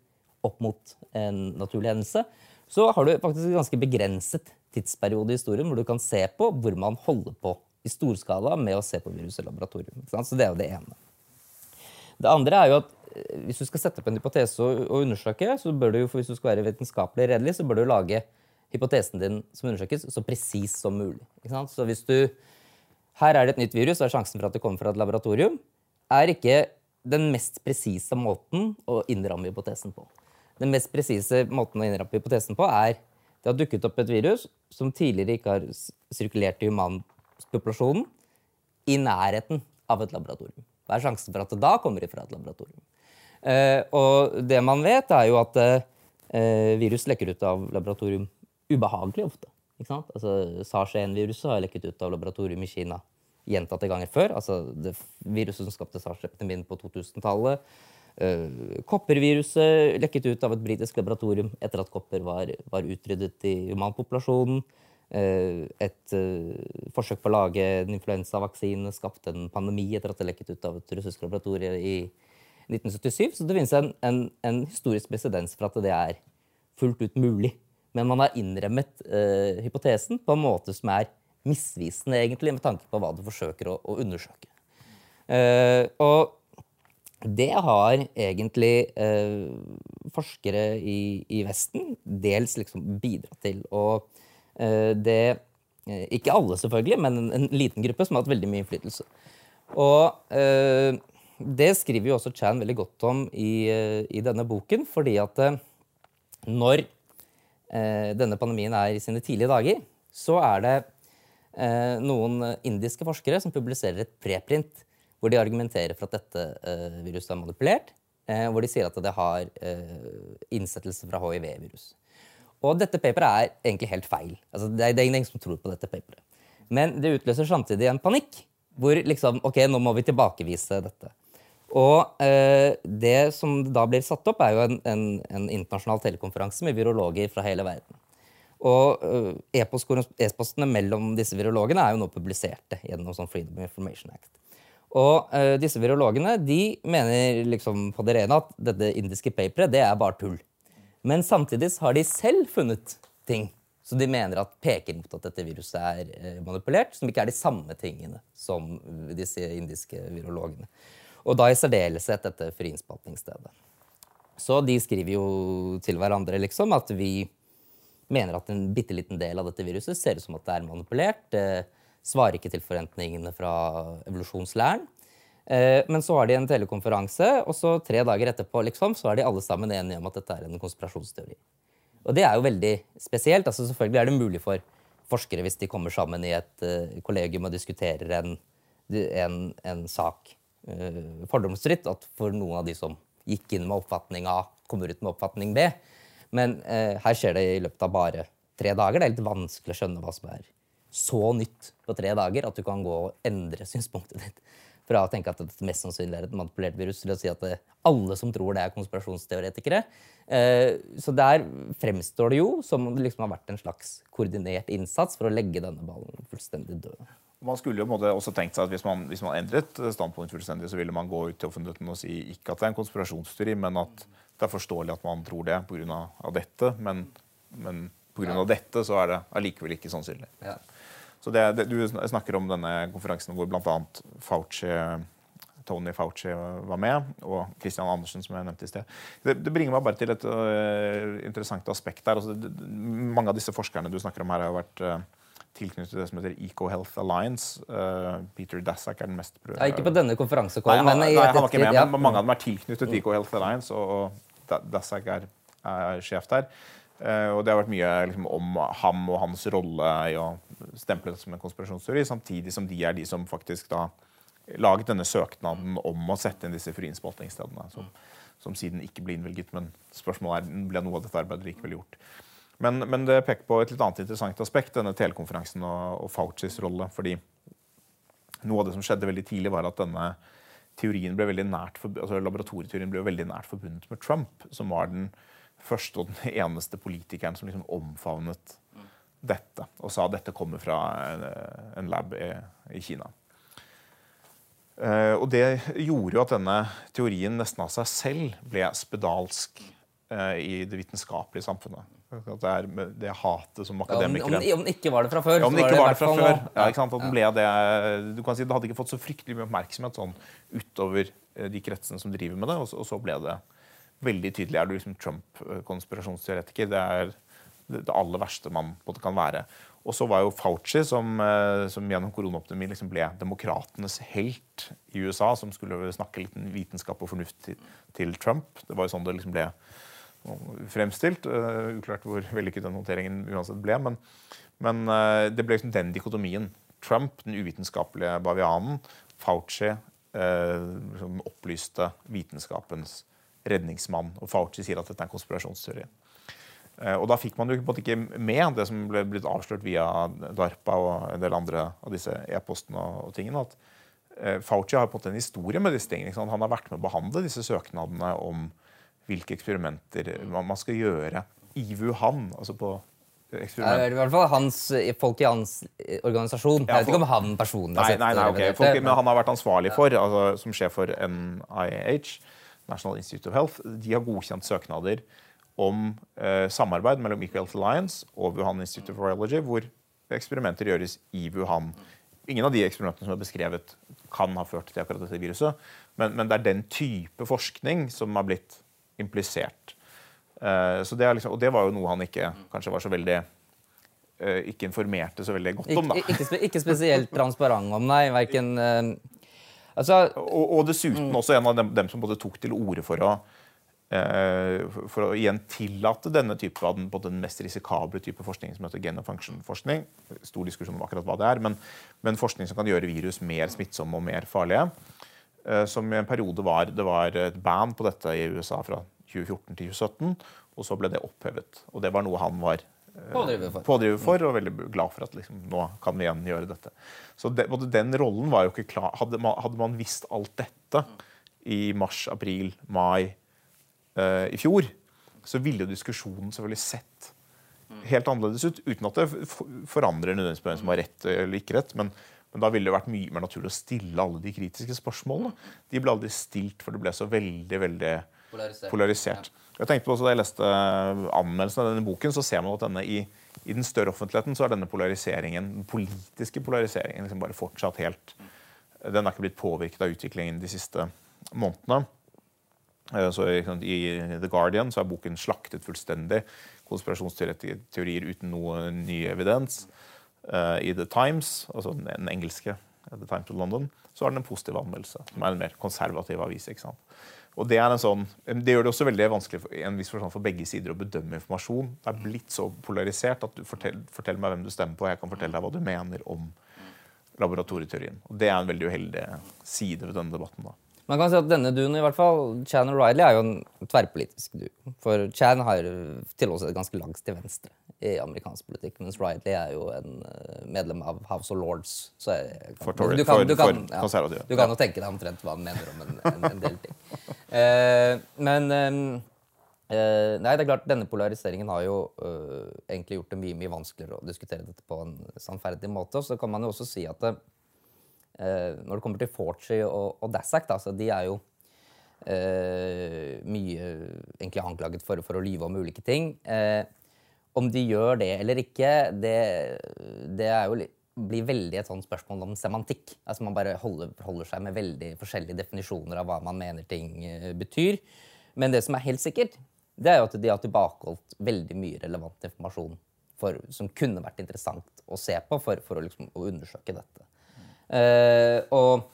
[SPEAKER 2] opp mot en naturlig hendelse, så har du faktisk en ganske begrenset tidsperiode i historien hvor du kan se på hvor man holder på i storskala med å se på virus i laboratorium. Så det er jo det ene. Det andre er jo at eh, hvis du skal sette opp en hypotese og, undersøke, så bør du jo, hvis du skal være vitenskapelig redelig, så bør du lage hypotesen din som undersøkes, så presis som mulig. Så hvis du her er det et nytt virus, og sjansen for at det kommer fra et laboratorium, er ikke den mest presise måten å innramme hypotesen på. Den mest presise måten å innramme hypotesen på er det har dukket opp et virus som tidligere ikke har sirkulert i humanpopulasjonen, i nærheten av et laboratorium. Hva er sjansen for at det da kommer ifra et laboratorium? Eh, og det man vet, er jo at eh, virus lekker ut av laboratorium ubehagelig ofte. Ikke sant? Altså, SARS-1-viruset har lekket ut av laboratorium i Kina gjentatte ganger før. Altså det viruset som skapte SARS-epidemien på 2000-tallet. Uh, kopperviruset lekket ut av et britisk laboratorium etter at kopper var, var utryddet i humanpopulasjonen. Eh, et eh, forsøk på å lage en influensavaksine skapte en pandemi etter at det lekket ut av et russisk laboratorie i 1977. Så det finnes en, en, en historisk presedens for at det er fullt ut mulig. Men man har innremmet eh, hypotesen på en måte som er misvisende, egentlig, med tanke på hva du forsøker å, å undersøke. Eh, og det har egentlig eh, forskere i, i Vesten dels liksom bidratt til. å det uh, Ikke alle, selvfølgelig, men en, en, liten gruppe som har hatt veldig mye innflytelse. Og uh, det skriver jo også Chan veldig godt om i, i denne boken, fordi at når denne pandemien er i sine tidlige dager, så er det noen indiske forskere som publiserer et preprint hvor de argumenterer for at dette viruset er manipulert Eh, hvor de sier at det har eh, innsettelse fra hiv-virus. Og dette paperet er egentlig helt feil. Altså, det, er, det er ingen som tror på dette paperet. Men det utløser samtidig en panikk, hvor liksom Ok, nå må vi tilbakevise dette. Og eh, det som da blir satt opp, er jo en, en, en internasjonal telekonferanse med virologer fra hele verden. Og eh, e-postene mellom disse virologene er jo nå publiserte gjennom sånn Freedom Information Act. Og eh, disse virologene de mener liksom på det rene at dette indiske paperet det er bare tull. Men samtidig har de selv funnet ting som de mener at peker mot at dette viruset er uh, manipulert, som ikke er de samme tingene som disse indiske virologene. Og da i særdeleshet dette friinnspatningsstedet. Så de skriver jo til hverandre liksom at vi mener at en bitte liten del av dette viruset ser ut som at det er manipulert. Det svarer ikke til forventningene fra evolusjonslæren. Eh, men så har de en telekonferanse, og så tre dager etterpå liksom, så er de alle sammen enige om at dette er en konspirasjonsteori. Og det er jo veldig spesielt. altså Selvfølgelig er det mulig for forskere hvis de kommer sammen i et uh, kollegium og diskuterer en, en, en sak uh, fordomsfritt, at for noen av de som gikk inn med oppfatning A, kommer ut med oppfatning B. Men uh, her skjer det i løpet av bare tre dager. Det er litt vanskelig å skjønne hva som er så nytt på tre dager at du kan gå og endre synspunktet ditt. Fra å tenke at det mest sannsynlig er et manipulert virus, til å si at det, alle som tror det, er konspirasjonsteoretikere. Eh, så der fremstår det jo som om det liksom har vært en slags koordinert innsats for å legge denne ballen fullstendig død.
[SPEAKER 1] Man skulle jo også tenkt seg at hvis man, hvis man, endret standpunkt fullstendig, så ville man gå ut til offentligheten og si ikke at det er en konspirasjonsteori, men at det er forståelig at man tror det pga. dette. Men, men pga. Ja. dette så er det allikevel ikke sannsynlig. Ja. Så det, det, Du snakker om denne konferansen hvor bl.a. Fauci, Tony Fauci var med, og Christian Andersen, som jeg nevnte i sted. Det, det bringer meg bare til et uh, interessant aspekt der. Altså, mange av disse forskerne du snakker om her, har vært uh, tilknyttet det som heter EcoHealth Alliance. Uh, Peter Dassack er den mest
[SPEAKER 2] ja, Ikke på denne konferansen,
[SPEAKER 1] men i nei, han var ikke med, ja. men mange av dem er tilknyttet mm. EcoHealth Alliance, og, og Dassack er, er sjef der. Uh, og det har vært mye liksom, om ham og hans rolle i å stemple det som en konspirasjonsteori, samtidig som de er de som faktisk da laget denne søknaden om å sette inn disse friinnspaltingsstedene, som, som, siden ikke ble innvilget. Men spørsmålet er ble noe av dette arbeidet likevel gjort. Men, men, det peker på et litt annet interessant aspekt, denne telekonferansen og, og Faucis rolle. fordi noe av det som skjedde veldig tidlig, var at denne teorien ble veldig nært, altså laboratorieteorien ble veldig nært forbundet med Trump, som var den første og den eneste politikeren som liksom omfavnet dette, og sa at dette kommer fra en lab i, i Kina. Uh, og Det gjorde jo at denne teorien nesten av seg selv ble spedalsk uh, i det vitenskapelige samfunnet. Det er det hatet som akademikere
[SPEAKER 2] ja, om, om, den ikke var det fra før.
[SPEAKER 1] Ja, om den ikke var det fra før. Ja, ikke sant? At den ble det, du kan si Det hadde ikke fått så fryktelig mye oppmerksomhet sånn utover eh, de kretsene som driver med det, og så, og så ble det veldig tydelig. Er du liksom Trump-konspirasjonsteoretiker? Det er det aller verste man kan være. Og så var jo Fauci, som, eh, som gjennom koronaoptimien liksom ble demokratenes helt i USA, som skulle snakke litt vitenskap og fornuft til, til Trump. Det var jo sånn det liksom ble fremstilt. Uh, uklart hvor vellykket den håndteringen uansett ble. Men, men uh, det ble liksom den dikotomien. Trump, den uvitenskapelige bavianen. Fauci, uh, som opplyste vitenskapens redningsmann. Og Fauci sier at dette er en konspirasjonsteori. Eh, og da fikk man jo ikke med det som ble blitt avslørt via DARPA og en del andre av disse e-postene og tingene, at eh, Fauci har på en måte en historie med disse tingene. Han har vært med å behandle disse søknadene om hvilke eksperimenter man skal gjøre i Wuhan. altså på
[SPEAKER 2] eksperiment. I hvert fall hans, folk i hans organisasjon. Ja, jeg vet ikke om han personlig
[SPEAKER 1] har sett nei, nei, okay. folk, Men han har vært ansvarlig for, altså, som sjef for NIH, National Institute of Health, de har godkjent søknader om eh, samarbeid mellom Equal Alliance og Wuhan Institute of Virology, hvor eksperimenter gjøres i Wuhan. Ingen av de eksperimentene som er beskrevet, kan ha ført til akkurat dette viruset, men, men det er den type forskning som har blitt implisert. Eh, så det liksom, og det var jo noe han ikke kanskje var så veldig eh, Ikke informerte så veldig godt om, da.
[SPEAKER 2] Ikke, ikke, ikke spesielt transparent om, nei. Verken eh, Altså
[SPEAKER 1] Og, og dessuten også en av dem, dem som både tok til orde for å eh, for å igjen tillate denne type av den, den mest risikable type forskning som heter gen of function-forskning. Stor diskusjon om akkurat hva det er, men, men forskning som kan gjøre virus mer smittsomme og mer farlige. Eh, som i en periode var Det var et band på dette i USA fra 2014 til 2017, og så ble det opphevet. Og det var noe han var
[SPEAKER 2] Pådriver for.
[SPEAKER 1] pådriver for, og veldig glad for at liksom, nå kan vi igjen gjøre dette. Så det, både den rollen var jo ikke klar. Hadde man, hadde man visst alt dette i mars, april, mai eh, i fjor, så ville jo diskusjonen selvfølgelig sett helt annerledes ut. Uten at det forandrer nødvendigvis på hvem som har rett eller ikke rett. Men, men da ville det vært mye mer naturlig å stille alle de kritiske spørsmålene. De ble aldri stilt, for det ble så veldig, veldig
[SPEAKER 2] Polarisert.
[SPEAKER 1] polarisert. Jeg tenkte på også Da jeg leste anmeldelsen av denne boken, så ser man at denne i, i den større offentligheten så er denne polariseringen, den politiske polariseringen liksom bare fortsatt helt Den er ikke blitt påvirket av utviklingen de siste månedene. Eh, Så I, I The Guardian så er boken slaktet fullstendig. Konspirasjonsteorier uten noe ny evidens. Eh, I The Times, altså den engelske eh, The Times of London, så har den en positiv anmeldelse. Som er en mer konservativ avis. ikke sant? Og Det sånn, det gjør det også veldig vanskelig for, en viss forstand for begge sider å bedømme informasjon. Det er blitt så polarisert at du fortell, fortell meg hvem du stemmer på, og jeg kan fortelle deg hva du mener om laboratorieteorien. Og Det er en veldig uheldig side ved denne debatten. da.
[SPEAKER 2] Man kan si at denne duoen, i hvert fall, Chan og Riley, er jo en tverrpolitisk duo. For Chan har til også et ganske langt til venstre i amerikansk politikk, mens Riley er jo en eh, medlem av House of Lords. Så jeg,
[SPEAKER 1] For Tory- for- for konservative.
[SPEAKER 2] Du kan jo tenke deg omtrent hva han mener om en, en, en del ting. Eh, men eh, eh, Nei, det er klart, denne polariseringen har jo eh, egentlig gjort det mye mye vanskeligere å diskutere dette på en sannferdig måte. Og så kan man jo også si at det, eh, når det kommer til Fortry og, og Dassac, da, så de er jo eh, mye egentlig anklaget for, for å lyve om ulike ting. Eh, om de gjør det eller ikke, det, det jo li- blir veldig et sånt spørsmål om semantikk. Altså Man bare holder, holder seg med veldig forskjellige definisjoner av hva man mener ting eh, betyr. Men det som er helt sikkert, det er jo at de har tilbakeholdt veldig mye relevant informasjon for, som kunne vært interessant å se på for, for å, liksom, å undersøke dette. Eh, og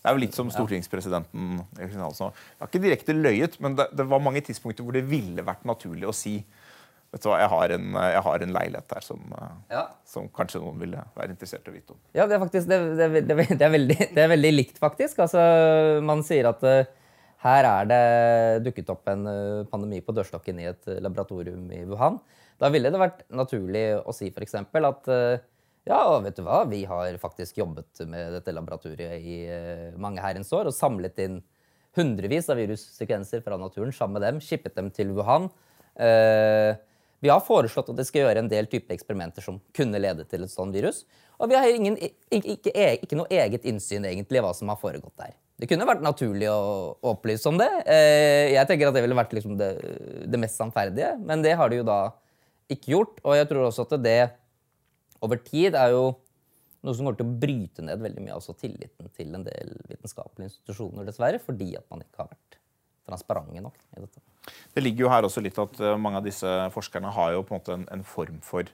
[SPEAKER 1] Det er jo litt som stortingspresidenten Erik Knallsen. Jeg har ikke direkte løyet, men det, det var mange tidspunkter hvor det ville vært naturlig å si Vet du hva, jeg har en, jeg har en leilighet her som, eh,
[SPEAKER 2] Ja.
[SPEAKER 1] som kanskje noen ville være interessert i å vite om.
[SPEAKER 2] Ja, det er faktisk det, det, det, det, er veldig, det er veldig likt, faktisk. Altså, man sier at eh, her er det dukket opp en pandemi på dørstokken i et laboratorium i Wuhan. Da ville det vært naturlig å si f.eks. at eh, ja, og vet du hva, vi har faktisk jobbet med dette laboratoriet i eh, mange herrens år og samlet inn hundrevis av virussekvenser fra naturen sammen med dem, shippet dem til Wuhan. Eh, vi har foreslått at de skal gjøre en del type eksperimenter som kunne lede til et sånt virus. Og vi har ingen, ikke, ikke, ikke noe eget innsyn egentlig i hva som har foregått der. Det kunne vært naturlig å opplyse om det. Eh, Jeg tenker at det ville vært liksom det, det mest sannferdige, men det har de jo da ikke gjort. Og jeg tror også at det over tid er jo noe som kommer til å bryte ned veldig mye altså tilliten til en del vitenskapelige institusjoner, dessverre, fordi at man ikke har vært transparente nok i dette.
[SPEAKER 1] Det ligger jo her også litt at eh, mange av disse forskerne har jo på en måte en, en form for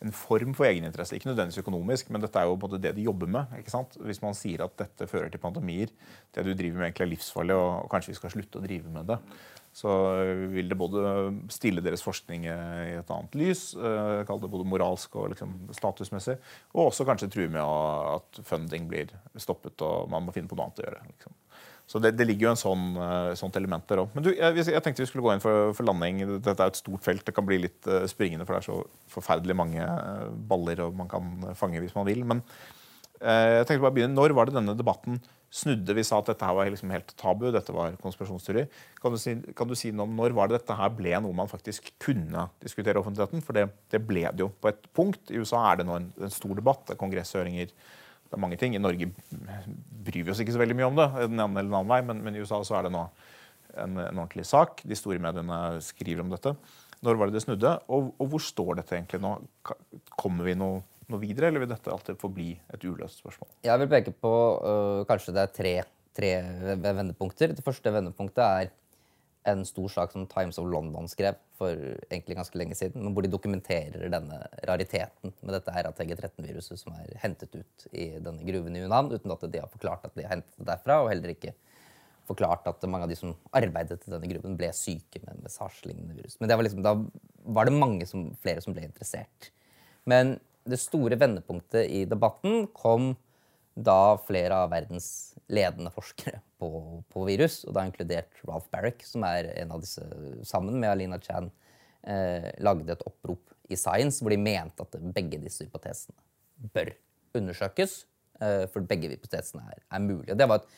[SPEAKER 1] en form for egeninteresse. Ikke nødvendigvis økonomisk, men dette er jo på en måte det de jobber med. ikke sant? Hvis man sier at dette fører til pandemier, det du driver med egentlig er livsfarlig, og, kanskje vi skal slutte å drive med det, så øh, vil det både stille deres forskning eh, i et annet lys, eh, kall det både moralsk og liksom statusmessig, og også kanskje true med at funding blir stoppet og man må finne på noe annet å gjøre. liksom. Så det, det ligger jo en sånn, eh, sånt element der òg. Men du, jeg, jeg tenkte vi skulle gå inn for, for landing. Dette er et stort felt. Det kan bli litt eh, springende, for det er så forferdelig mange eh, baller og man kan eh, fange hvis man vil. Men eh, jeg tenkte bare å begynne. Når var det denne debatten snudde? Vi sa at dette her var liksom helt tabu, dette var konspirasjonsteori. Kan du, si, si noe om når var det dette her ble noe man faktisk kunne diskutere i offentligheten? For det, det ble det jo på et punkt. I USA er det nå en, en stor debatt. Det er kongresshøringer. Det er mange ting. I Norge bryr vi oss ikke så veldig mye om det, den ene eller den andre vei, men, men i USA så er det nå en, en ordentlig sak. De store mediene skriver om dette. Når var det det snudde, og, og hvor står dette egentlig nå? Kommer vi noe, noe videre, eller vil dette alltid forbli et uløst spørsmål?
[SPEAKER 2] Jeg vil peke på øh, kanskje det er tre, tre vendepunkter. Det første vendepunktet er en stor sak som Times of London skrev for egentlig ganske lenge siden, hvor de dokumenterer denne rariteten med dette her ATG13-viruset som er hentet ut i denne gruven i Unan, uten at de har forklart at de har hentet det derfra, og heller ikke forklart at mange av de som arbeidet i denne gruven, ble syke med, med SARS-lignende virus. Men var liksom, da var det mange som, flere som ble interessert. Men det store vendepunktet i debatten kom da flere av verdens ledende forskere på, på, virus, og da inkludert Ralph Barrick, som er en av disse, sammen med Alina Chan, eh, lagde et opprop i Science hvor de mente at begge disse hypotesene bør undersøkes. Eh, for begge hypotesene er, er mulige. Og det var et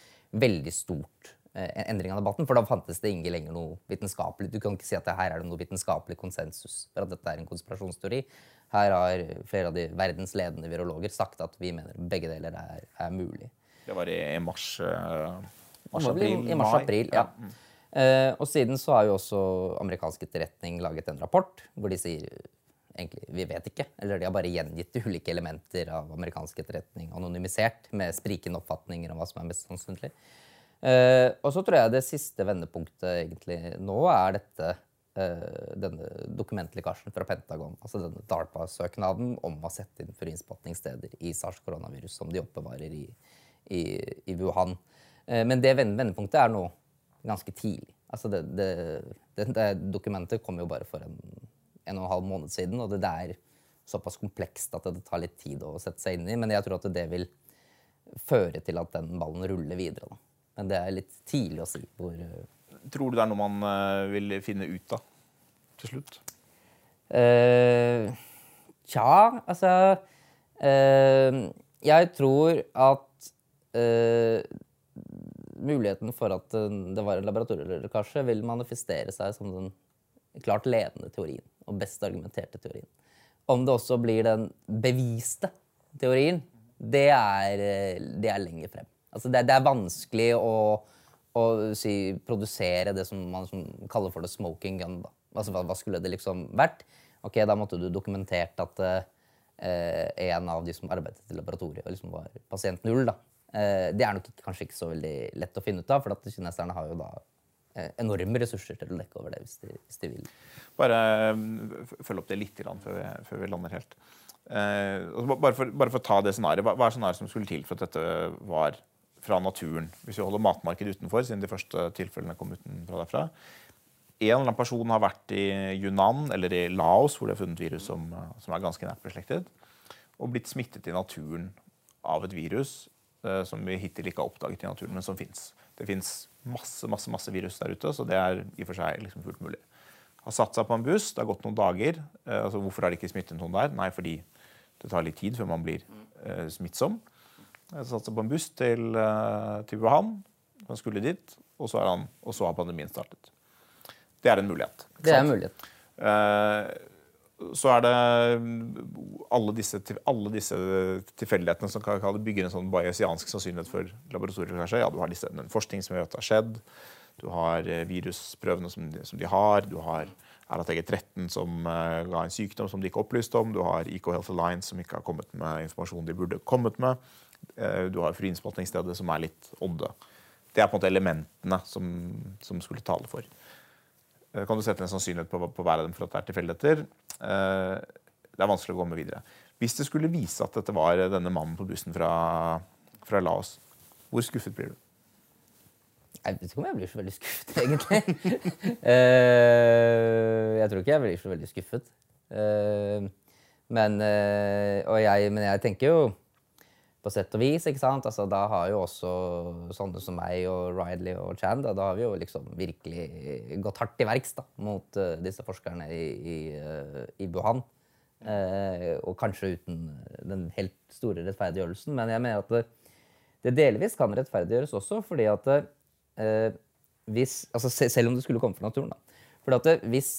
[SPEAKER 2] veldig stort eh, endring av debatten, for da fantes det ikke lenger noe vitenskapelig. Du kan ikke si at her er det noe vitenskapelig konsensus for at dette er en konspirasjonsteori. Her har flere av de verdens ledende virologer sagt at vi mener begge deler er, er mulig.
[SPEAKER 1] Det var i mars,
[SPEAKER 2] uh, mars I mars-april, ja. ja. Uh, og siden så har jo også amerikansk etterretning laget en rapport hvor de sier egentlig, vi vet ikke. Eller de har bare gjengitt ulike elementer av amerikansk etterretning anonymisert med sprikende oppfatninger om hva som er mest sannsynlig. Uh, og så tror jeg det siste vendepunktet egentlig nå er dette denne dokumentlekkasjen fra Pentagon, altså denne DARPA-søknaden om å sette inn furinnspatningssteder i SARS-koronavirus som de oppbevarer i, i, i Wuhan. Uh, men det vendepunktet er nå ganske tidlig. Altså det, det, det, det, dokumentet kom jo bare for en, en og en halv måned siden, og det, er såpass komplekst at det tar litt tid å sette seg inn i. Men jeg tror at det vil føre til at den ballen ruller videre. Da. Men det er litt tidlig å si hvor
[SPEAKER 1] Tror du det er noe man uh, vil finne ut av til slutt?
[SPEAKER 2] Uh, tja, altså uh, Jeg tror at muligheten for at det var en laboratorielekkasje, vil manifestere seg som den klart ledende teorien og best argumenterte teorien. Om det også blir den beviste teorien, det er, det er lenger frem. Altså det, det, er vanskelig å og si, produsere det som man som kaller for the smoking gun. Da. Altså, hva, hva, skulle det liksom vært? Ok, Da måtte du dokumentert at eh, en av de som arbeidet i laboratoriet, liksom var pasient null. da. Eh, det er nok kanskje ikke så veldig lett å finne ut av, for at kineserne har jo da eh, enorme ressurser til å dekke over det hvis de, hvis de vil.
[SPEAKER 1] Bare følg opp det litt før vi, før vi lander helt. Eh, bare, for, bare, for, å ta det scenariet, hva, hva er scenarioet som skulle til for at dette var fra naturen. Hvis vi holder matmarkedet utenfor, siden de første tilfellene kom utenfra derfra. En eller annen person har vært i Yunnan eller i Laos, hvor de har funnet virus som, som er ganske nært beslektet, og blitt smittet i naturen av et virus eh, som vi hittil ikke har oppdaget i naturen, men som fins. Det fins masse, masse, masse virus der ute, så det er i og for seg liksom fullt mulig. Har satt seg på en buss, det har gått noen dager. Eh, altså Hvorfor har det ikke smittet noen der? Nei, fordi det tar litt tid før man blir eh, smittsom. Jeg satsa på en buss til, eh, til Wuhan. Han skulle dit, og så, han, og så, har pandemien startet. Det er en mulighet.
[SPEAKER 2] Det er en mulighet.
[SPEAKER 1] Eh, så er det alle disse, alle disse tilfeldighetene som kan bygge en sånn bayesiansk sannsynlighet for laboratorier. kanskje. Ja, Du har disse, den forskning som gjør at det har skjedd. Du har eh, virusprøvene som de, som de har. Du har RATG13 som uh, ga en sykdom som de ikke opplyste om. Du har IK Health Alliance som ikke har kommet med informasjon de burde kommet med. Eh, du har friinnspaltningsstedet som er litt odde. Det er på en måte elementene som, som skulle tale for. Eh, kan du sette en sannsynlighet på, på hver av dem for at det er tilfeldigheter? Eh, det er vanskelig å gå med videre. Hvis det skulle vise at dette var denne mannen på bussen fra, fra Laos, hvor skuffet blir du?
[SPEAKER 2] Jeg vet ikke om jeg blir så veldig skuffet, egentlig. jeg tror ikke jeg blir så veldig skuffet. men, jeg, men jeg tenker jo på sett og vis. ikke sant? Altså, da har jo også sånne som meg og Riley og Chan da, da har vi jo liksom virkelig gått hardt til verks da, mot uh, disse forskerne i, i, uh, i Wuhan. Uh, og kanskje uten den helt store rettferdiggjørelsen. Men jeg mener at det, det delvis kan rettferdiggjøres også, fordi at hvis altså Selv om det skulle komme fra naturen. da, fordi at hvis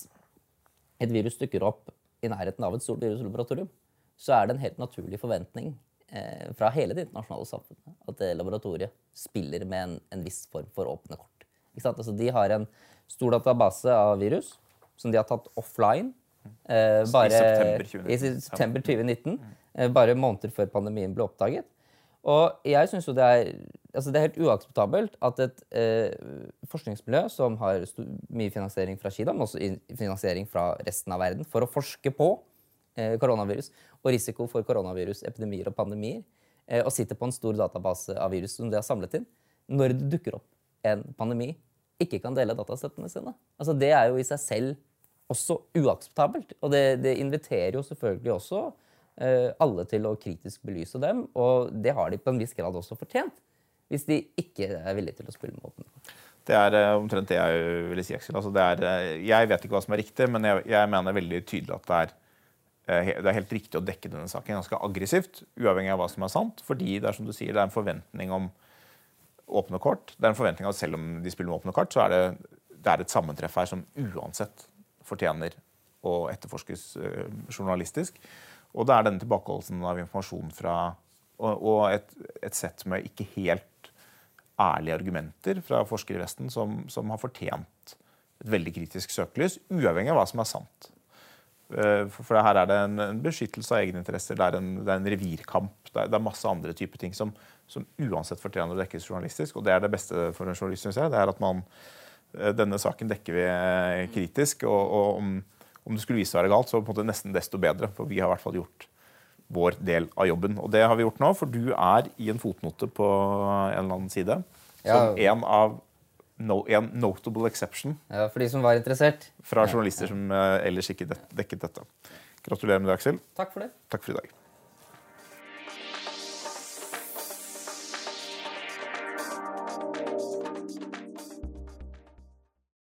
[SPEAKER 2] et virus dukker opp i nærheten av et stort viruslaboratorium, så er det en helt naturlig forventning fra hele det internasjonale samfunnet at det laboratoriet spiller med en, en viss form for åpne kort. Altså, de har en stor database av virus som de har tatt offline
[SPEAKER 1] eh, bare, I september 2019.
[SPEAKER 2] I september 2019 eh, bare måneder før pandemien ble oppdaget. Og jeg synes jo det er, altså det er helt uakseptabelt at et eh, forskningsmiljø som har mye finansiering fra Kina, men også finansiering fra resten av verden, for å forske på eh, koronavirus og risiko for koronavirus, epidemier og pandemier, eh, og sitter på en stor database av virus som de har samlet inn, når det dukker opp en pandemi, ikke kan dele datasettene sine. Altså Det er jo i seg selv også uakseptabelt. Og det, det inviterer jo selvfølgelig også eh, alle til å kritisk belyse dem, og det har de på en viss grad også fortjent. Hvis de ikke er villige til å spille med åpne
[SPEAKER 1] Det er uh, omtrent det jeg ville si. Altså, er, uh, jeg vet ikke hva som er riktig, men jeg, jeg mener veldig tydelig at det er, det er helt riktig å dekke denne saken ganske aggressivt, uavhengig av hva som er sant. Fordi det er som du sier, det er en forventning om åpne kort. Det er en forventning av at selv om de spiller med åpne kort, så er det, det er et sammentreff her som uansett fortjener å etterforskes uh, journalistisk. Og det er denne tilbakeholdelsen av informasjon fra Og, og et, et, sett med ikke helt ærlige argumenter fra forskere i Vesten som, som, har fortjent et veldig kritisk søkelys, uavhengig av hva som er sant. Uh, for, her er det en, en, beskyttelse av egeninteresser, det er en, det er en revirkamp. Det er, det er, masse andre typer ting som, som uansett fortjener å dekkes journalistisk. Og det er det beste for en journalist, syns jeg. det er at man Eh, denne saken dekker vi eh, kritisk. og, og om, om, det skulle vise seg å være galt, så på en måte nesten desto bedre. For vi har i hvert fall gjort vår del av jobben. Og det har vi gjort nå, for du er i en fotnote på en eller annen side som ja. en av no, en notable exception.
[SPEAKER 2] Ja, For de som var interessert.
[SPEAKER 1] Fra journalister som uh, ellers ikke dekket dette. Gratulerer med det, Aksel.
[SPEAKER 2] Takk for det.
[SPEAKER 1] Takk for i dag.